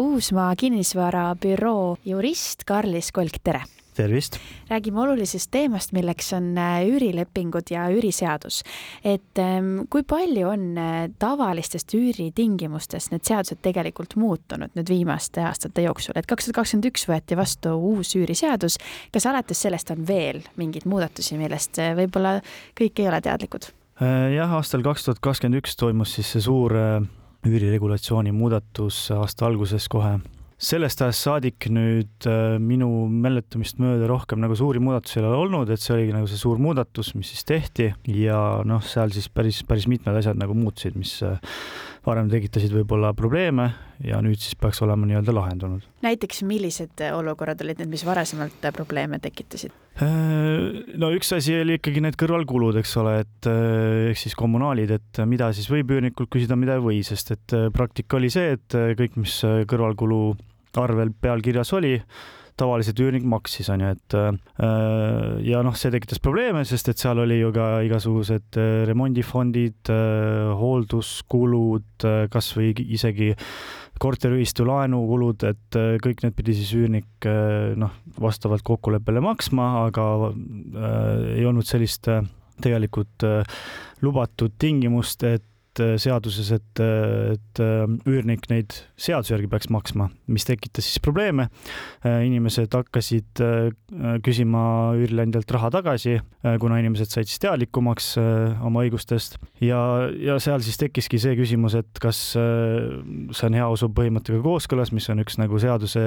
Uusmaa kinnisvarabüroo jurist Karlis Kolk, tere! tervist! räägime olulisest teemast, milleks on äh, üürilepingud ja üüriseadus. et ähm, kui palju on äh, tavalistest üüritingimustest need seadused tegelikult muutunud nüüd viimaste aastate jooksul, et kaks tuhat kakskümmend üks võeti vastu uus üüriseadus, kas alates sellest on veel mingeid muudatusi, millest äh, võib-olla kõik ei ole teadlikud? jah, aastal kaks tuhat kakskümmend üks toimus siis see suur üüriregulatsiooni muudatus aasta alguses kohe. sellest ajast saadik nüüd äh, minu mäletamist mööda rohkem nagu suuri muudatusi ei ole olnud, et see oligi nagu see suur muudatus, mis siis tehti ja noh, seal siis päris, päris mitmed asjad nagu muutusid, mis äh, varem tekitasid võib-olla probleeme ja nüüd siis peaks olema nii-öelda lahendunud. näiteks millised olukorrad olid need, mis varasemalt probleeme tekitasid? Äh, no üks asi oli ikkagi need kõrvalkulud, eks ole, et äh, ehk siis kommunaalid, et mida siis võib üürnikult küsida, mida ei või, sest et äh, praktika oli see, et kõik, mis kõrvalkulu arvel peal kirjas oli, tavaliselt üürnik maksis, on ju, et ja noh, see tekitas probleeme, sest et seal oli ju ka igasugused remondifondid, hoolduskulud, kasvõi isegi korteriühistu laenukulud, et äh, kõik need pidi siis üürnik äh, noh, vastavalt kokkuleppele maksma, aga äh, ei olnud sellist äh, tegelikult äh, lubatud tingimust, et Äh, seaduses, et, et äh, üürnik neid seaduse järgi peaks maksma, mis tekitas siis probleeme. Äh, inimesed hakkasid küsima üürileandjalt raha tagasi, kuna inimesed said siis teadlikumaks oma õigustest ja, ja seal siis tekkiski see küsimus, et kas see on heausu põhimõttega kooskõlas, mis on üks nagu seaduse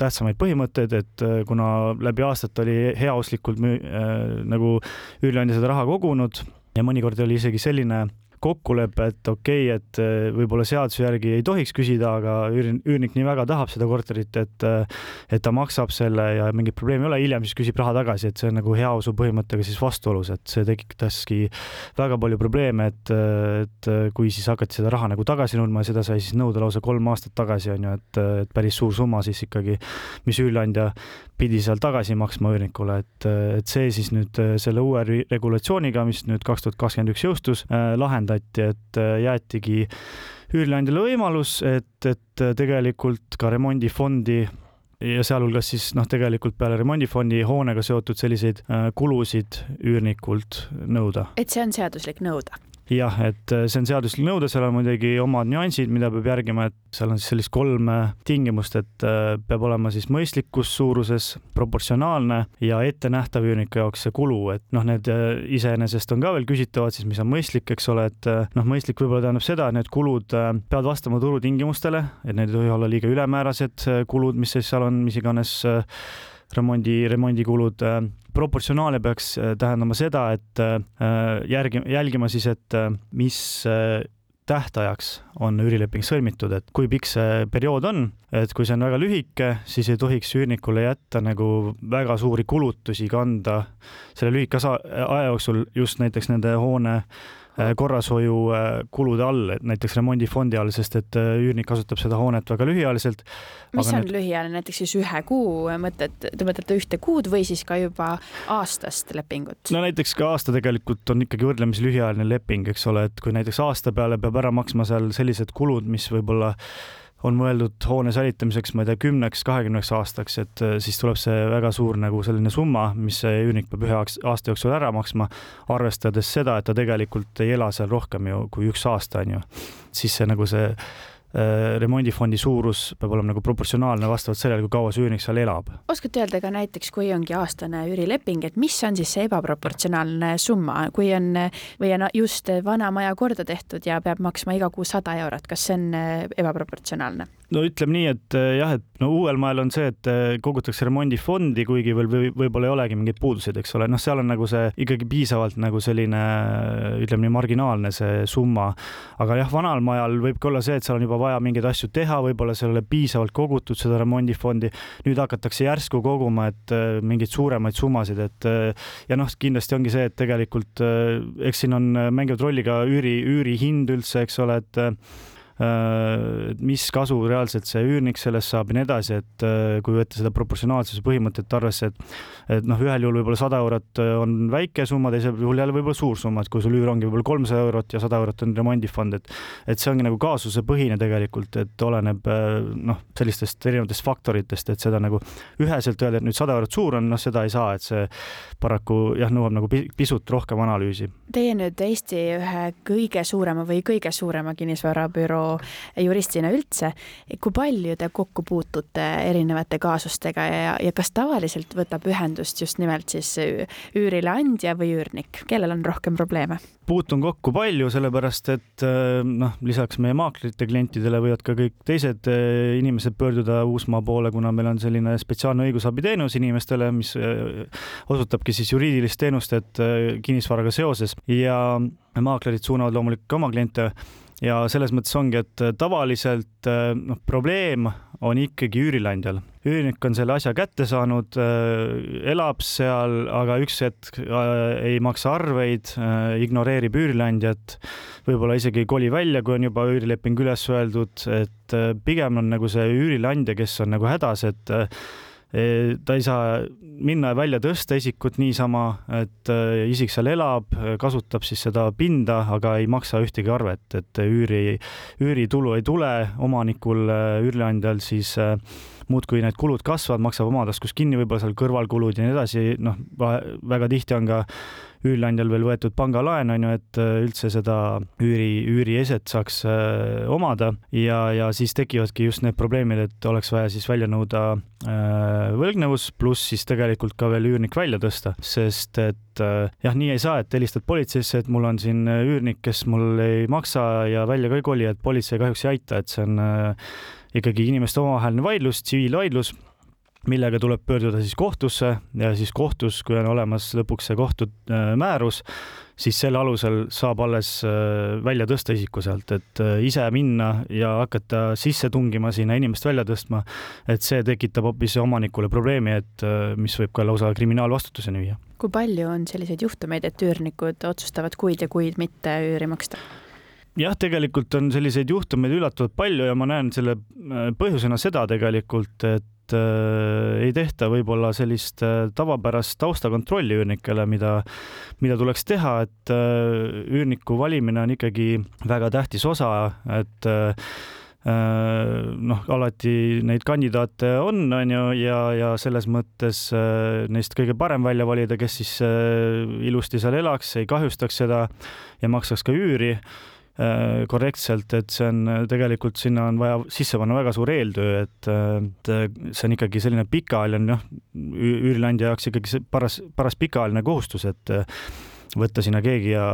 tähtsamaid põhimõtteid, et kuna läbi aastate oli heauslikult nagu üürileandja seda raha kogunud ja mõnikord oli isegi selline kokkulepe, et okei okay,, et võib-olla seaduse järgi ei tohiks küsida, aga üürnik nii väga tahab seda korterit, et eh, et ta maksab selle ja mingit probleemi ei ole, hiljem siis küsib raha tagasi, et see on nagu heausu põhimõttega siis vastuolus, et see tekitaski väga palju probleeme, et, et kui siis hakati seda raha nagu tagasi nõudma ja seda sai siis nõuda lausa kolm aastat tagasi, on ju, et, et päris suur summa siis ikkagi, mis üürleandja pidi seal tagasi maksma üürnikule, et, et see siis nüüd selle uue regulatsiooniga, mis nüüd kaks tuhat kakskümmend üks jõustus, lahendab lahendati, et äh, jäetigi üürileandjale võimalus, et, et äh, tegelikult ka remondifondi ja sealhulgas siis noh, tegelikult peale remondifondi hoonega seotud selliseid äh, kulusid üürnikult nõuda. et see on seaduslik nõuda? Jah, et äh, see on seaduslik nõude, seal on muidugi omad nüansid, mida peab järgima, et seal on siis sellist kolm tingimust, et äh, peab olema siis mõistlikus suuruses, proportsionaalne ja ettenähtav üürniku jaoks see kulu, et noh, need äh, iseenesest on ka veel küsitavad siis, mis on mõistlik, eks ole, et noh, mõistlik võib-olla tähendab seda, et need kulud peavad vastama turutingimustele, et need ei tohi olla liiga ülemäärased kulud, mis siis seal on, mis iganes remondi, remondikulud. Äh, proportsionaalne peaks äh, tähendama seda, et äh, järgi, jälgima siis, et mis tähtajaks on üürileping sõlmitud, et kui pikk see periood on, et kui see on väga lühike, siis ei tohiks üürnikule jätta nagu väga suuri kulutusi kanda selle lühikese aja jooksul just näiteks nende hoone Äh, korrashoiukulude äh, all, et näiteks remondifondi all, sest et äh, üürnik kasutab seda hoonet väga lühiajaliselt. mis on need... lühiajaline, näiteks siis ühe kuu mõtled, te mõtlete ühte kuud või siis ka juba aastast lepingut? no näiteks ka aasta tegelikult on ikkagi võrdlemisi lühiajaline leping, eks ole, et kui näiteks aasta peale peab ära maksma seal sellised kulud, mis võib-olla on mõeldud hoone säilitamiseks, ma ei tea, kümneks, kahekümneks aastaks, et äh, siis tuleb see väga suur nagu selline summa, mis see üürnik peab ühe aasta jooksul ära maksma, arvestades seda, et ta tegelikult ei ela seal rohkem ju kui üks aasta, on ju. siis see nagu see remondifondi suurus peab olema nagu proportsionaalne vastavalt sellele, kui kaua see üürnik seal elab. oskate öelda ka näiteks, kui ongi aastane üürileping, et mis on siis see ebaproportsionaalne summa, kui on või on just vana maja korda tehtud ja peab maksma iga kuu sada eurot, kas see on äh, ebaproportsionaalne? No ütleme nii, et äh, jah, et no uuel maal on see, et kogutakse remondifondi, kuigi veel või, võib-olla ei olegi mingeid puuduseid, eks ole, noh, seal on nagu see ikkagi piisavalt nagu selline ütleme nii marginaalne see summa. aga jah, vanal majal võib ka olla see, et seal on juba vaja mingeid asju teha, võib-olla seal ei ole piisavalt kogutud seda remondifondi. nüüd hakatakse järsku koguma, et äh, mingeid suuremaid summasid, et ja noh, kindlasti ongi see, et tegelikult eks siin on mänginud rolli ka üüri, üürihind üldse, eks ole, et mis kasu reaalselt see üürnik sellest saab ja nii edasi, et äh, kui võtta seda proportsionaalsuse põhimõtet arvesse, et et noh, ühel juhul võib-olla sada eurot äh, on väike summa, teisel juhul jälle võib-olla suur summa, et kui sul üür ongi võib-olla kolmsada eurot ja sada eurot on remondifond, et et see ongi nagu kaasusepõhine tegelikult, et oleneb noh, sellistest erinevatest faktoritest, et seda nagu üheselt öelda, et nüüd sada eurot suur on, noh, seda ei saa, et see paraku jah, nõuab nagu pisut rohkem analüüsi. Teie nüüd Eesti ühe kõige suurema või kõige suurema kinnisvarabüroo juristina üldse, kui palju te kokku puutute erinevate kaasustega ja, ja kas tavaliselt võtab ühendust just nimelt siis üürileandja või üürnik, kellel on rohkem probleeme? puutun kokku palju, sellepärast et äh, noh, lisaks meie maaklerite klientidele võivad ka kõik teised äh, inimesed pöörduda Uusmaa poole, kuna meil on selline spetsiaalne õigusabiteenus inimestele, mis äh, osutabki siis juriidilist teenust, et kinnisvaraga seoses ja maaklerid suunavad loomulikult ka oma kliente ja selles mõttes ongi, et äh, tavaliselt äh, noh, probleem on ikkagi üürileandjal. üürnik on selle asja kätte saanud, äh, elab seal, aga üks hetk ei maksa arveid, ignoreerib üürileandjat, võib-olla isegi ei koli välja, kui on juba üürileping üles öeldud, et pigem on nagu see üürileandja, kes on nagu hädas, et ta ei saa minna ja välja tõsta isikut niisama, et äh, isik seal elab, kasutab siis seda pinda, aga ei maksa ühtegi arvet, et üüri, üüritulu ei tule omanikul, äh, üürileandjal siis muudkui need kulud kasvavad, maksab oma taskust kinni võib-olla seal kõrvalkulud ja nii edasi, noh, väga tihti on ka üürileandjal veel võetud pangalaen, on ju, et äh, üldse seda üüri, üürieset saaks äh, omada ja, ja siis tekivadki just need probleemid, et oleks vaja siis välja nõuda äh, võlgnevus, pluss siis tegelikult ka veel üürnik välja tõsta, sest et äh, jah, nii ei saa, et helistad politseisse, et mul on siin üürnik, kes mul ei maksa ja välja ka ei koli, et politsei kahjuks ei aita, et see on äh, ikkagi inimeste omavaheline vaidlus, tsiviilvaidlus millega tuleb pöörduda siis kohtusse ja siis kohtus, kui on olemas lõpuks see kohtumäärus, siis selle alusel saab alles äh, välja tõsta isiku sealt, et äh, ise minna ja hakata sisse tungima sinna inimest välja tõstma, et see tekitab hoopis omanikule probleemi, et äh, mis võib ka lausa kriminaalvastutuseni viia. kui palju on selliseid juhtumeid, et üürnikud otsustavad kuid ja kuid mitte üüri maksta? Jah, tegelikult on selliseid juhtumeid üllatavalt palju ja ma näen selle põhjusena seda tegelikult, et äh, ei tehta võib-olla sellist äh, tavapärast taustakontrolli üürnikele, mida, mida tuleks teha, et äh, üürniku valimine on ikkagi väga tähtis osa, et äh, noh, alati neid kandidaate on, on ju, ja, ja selles mõttes äh, neist kõige parem välja valida, kes siis äh, ilusti seal elaks, ei kahjustaks seda ja maksaks ka üüri Äh, korrektselt, et see on äh, tegelikult sinna on vaja sisse panna väga suur eeltöö, et, äh, see on ikkagi selline pikaajaline, noh, üürileandja jaoks ikkagi see paras, paras pikaajaline kohustus, et võtta sinna keegi ja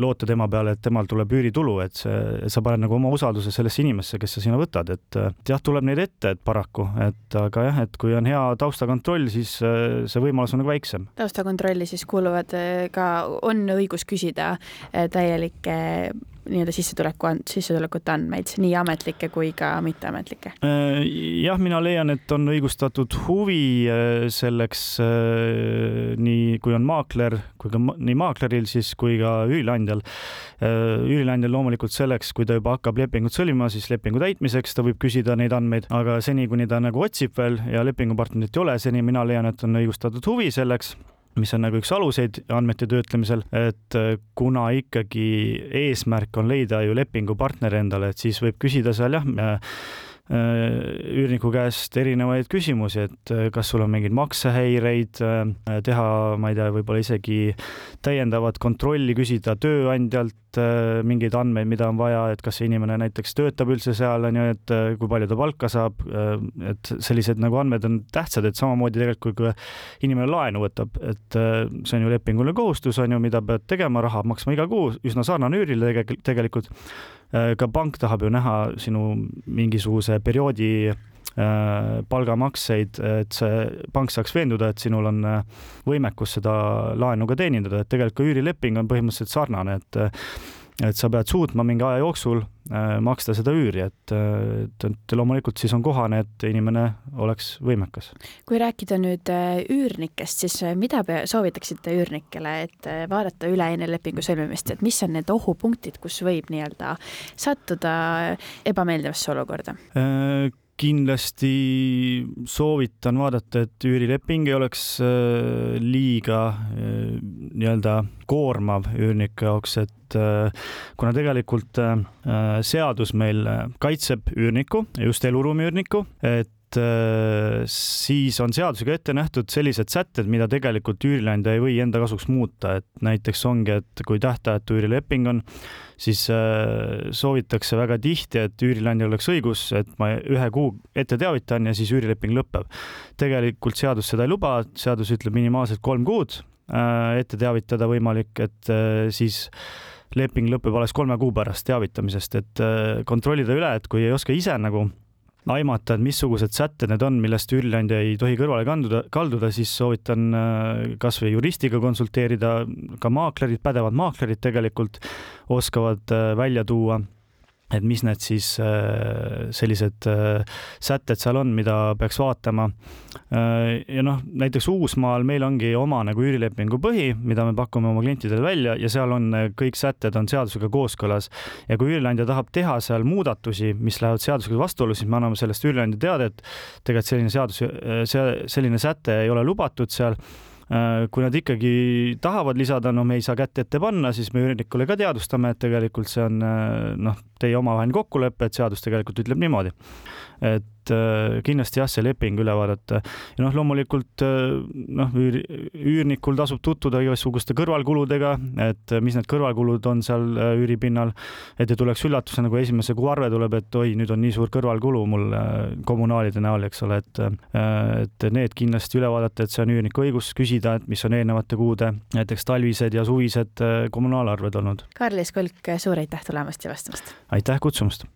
loota tema peale, et temal tuleb üüritulu, et see, sa paned nagu oma usalduse sellesse inimesse, kes sa sinna võtad, et jah, tuleb neid ette, et paraku, et aga jah, et kui on hea taustakontroll, siis see võimalus on nagu väiksem. taustakontrolli siis kuuluvad ka, on õigus küsida täielikke nii-öelda sissetuleku, sissetulekute andmeid, nii ametlikke kui ka mitteametlikke? Äh, jah, mina leian, et on õigustatud huvi äh, selleks äh, nii, kui on maakler, kui ka nii maakleril siis kui ka üürileandjal. üürileandjal loomulikult selleks, kui ta juba hakkab lepingut sõlmima, siis lepingu täitmiseks ta võib küsida neid andmeid, aga seni, kuni ta nagu otsib veel ja lepingupartnerit ei ole, seni mina leian, et on õigustatud huvi selleks mis on nagu üks aluseid andmete töötlemisel, et äh, kuna ikkagi eesmärk on leida ju lepingupartner endale, et siis võib küsida seal jah, Äh, üürniku käest erinevaid küsimusi, et äh, kas sul on mingeid maksehäireid, äh, teha, ma ei tea, võib-olla isegi täiendavat kontrolli, küsida tööandjalt mingeid andmeid, mida on vaja, et kas see inimene näiteks töötab üldse seal, on ju, et kui palju ta palka saab, et sellised nagu andmed on tähtsad, et samamoodi tegelikult kui inimene laenu võtab, et see on ju lepinguline kohustus, on ju, mida pead tegema, raha maksma iga kuu, üsna sarnane üürile tegelikult. Äh, ka pank tahab ju näha sinu mingisuguse perioodi äh, palgamakseid, et see pank saaks veenduda, et sinul on äh, võimekus seda laenu ka teenindada, et tegelikult ka üürileping on põhimõtteliselt sarnane, et et sa pead suutma mingi aja jooksul äh, maksta seda üüri, et, et, et loomulikult siis on kohane, et inimene oleks võimekas. kui rääkida nüüd äh, üürnikest, siis äh, mida soovitaksite üürnikele, et vaadata üle enne lepingu sõlmimist, et mis on need ohupunktid, kus võib nii-öelda sattuda ebameeldivasse olukorda? Kindlasti soovitan vaadata, et üürileping ei oleks äh, liiga äh, nii-öelda koormav üürniku jaoks, et äh, kuna tegelikult seadus meil kaitseb üürnikku, just eluruumi üürnikku, et siis on seadusega ette nähtud sellised sätted, mida tegelikult üürileandja ei või enda kasuks muuta, et näiteks ongi, et kui tähtajatu üürileping on, siis äh, soovitakse väga tihti, et üürileandjal oleks õigus, et ma ühe kuu ette teavitan ja siis üürileping lõpeb. tegelikult seadus seda ei luba, seadus ütleb minimaalselt kolm kuud äh, ette teavitada võimalik, et äh, siis leping lõpeb alles kolme kuu pärast teavitamisest, et kontrollida üle, et kui ei oska ise nagu aimata, et missugused sätted need on, millest üürileandja ei tohi kõrvale kanduda, kalduda, siis soovitan äh, kasvõi juristiga konsulteerida, ka maaklerid, pädevad maaklerid tegelikult oskavad äh, välja tuua et mis need siis äh, sellised äh, sätted seal on, mida peaks vaatama. Äh, ja noh, näiteks Uusmaal meil ongi oma nagu üürilepingu põhi, mida me pakume oma klientidele välja ja seal on kõik sätted on seadusega kooskõlas. ja kui üürileandja tahab teha seal muudatusi, mis lähevad seadusega vastuollu, siis me anname sellest üürileandja teada, et tegelikult selline seadus, selline säte ei ole lubatud seal kui nad ikkagi tahavad lisada, no me ei saa kätt ette panna, siis me üürnikule ka teadvustame, et tegelikult see on äh, noh, teie omavaheline kokkulepe, et seadus tegelikult ütleb niimoodi. et et äh, kindlasti jah, see leping üle vaadata. ja noh, loomulikult äh, noh, üürnikul tasub tutvuda igasuguste kõrvalkuludega, et äh, mis need kõrvalkulud on seal üüripinnal, et ei tuleks üllatusena, kui esimese kuu arve tuleb, et oi, nüüd on nii suur kõrvalkulu mul kommunaalide näol, eks ole, et et need kindlasti üle vaadata, et see on üürniku õigus küsida, et mis on eelnevate kuude, näiteks talvised ja suvised kommunaalarved olnud. Karlis Kulk, suur aitäh tulemast ja vastamast! aitäh kutsumast!